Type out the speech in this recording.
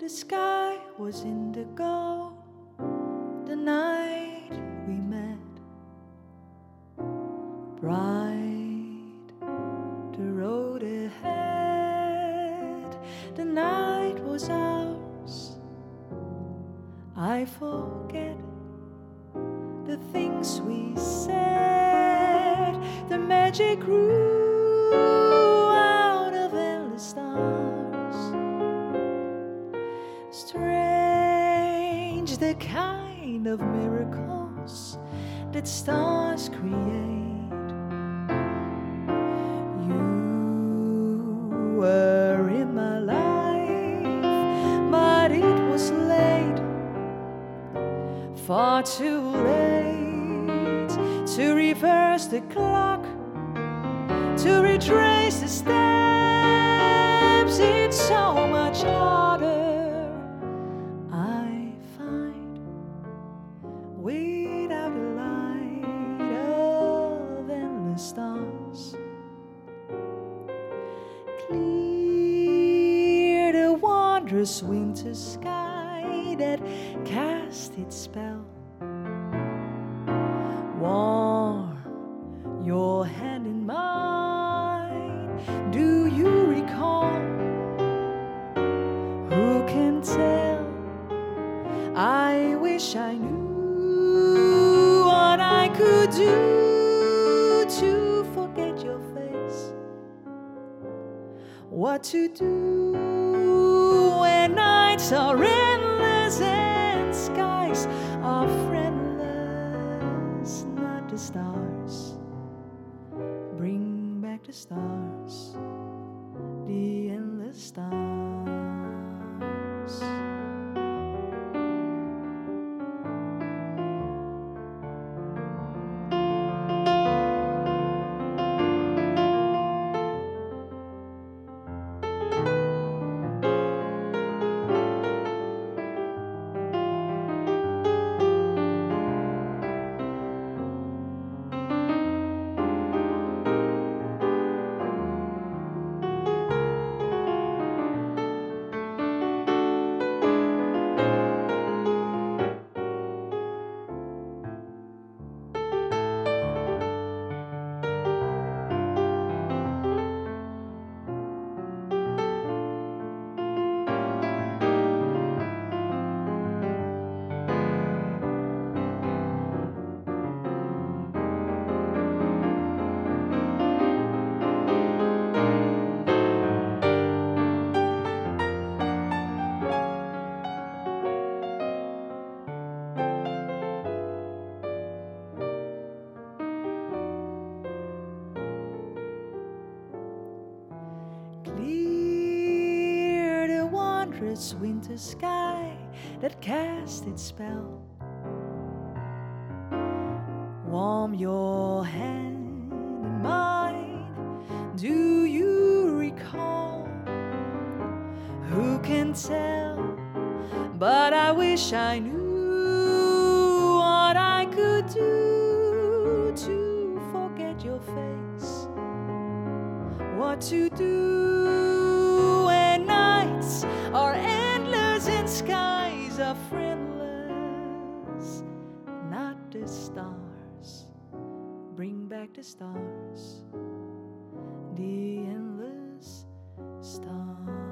The sky was indigo the night we met. Bright the road ahead, the night was ours. I forget the things we said, the magic grew the kind of miracles that stars create. You were in my life, but it was late far too late to reverse the clock, to retrace the steps. It's so much harder, wondrous winter sky that cast its spell. Warm your hand in mine. Do you recall? Who can tell? I wish I knew what I could do to forget your face. What to do nights are endless and skies are friendless, not the stars. Bring back the stars, the endless stars. Wondrous winter sky that cast its spell. Warm your hand in mine. Do you recall? Who can tell? But I wish I knew what I could do to forget your face what to do stars, bring back the stars, the endless stars.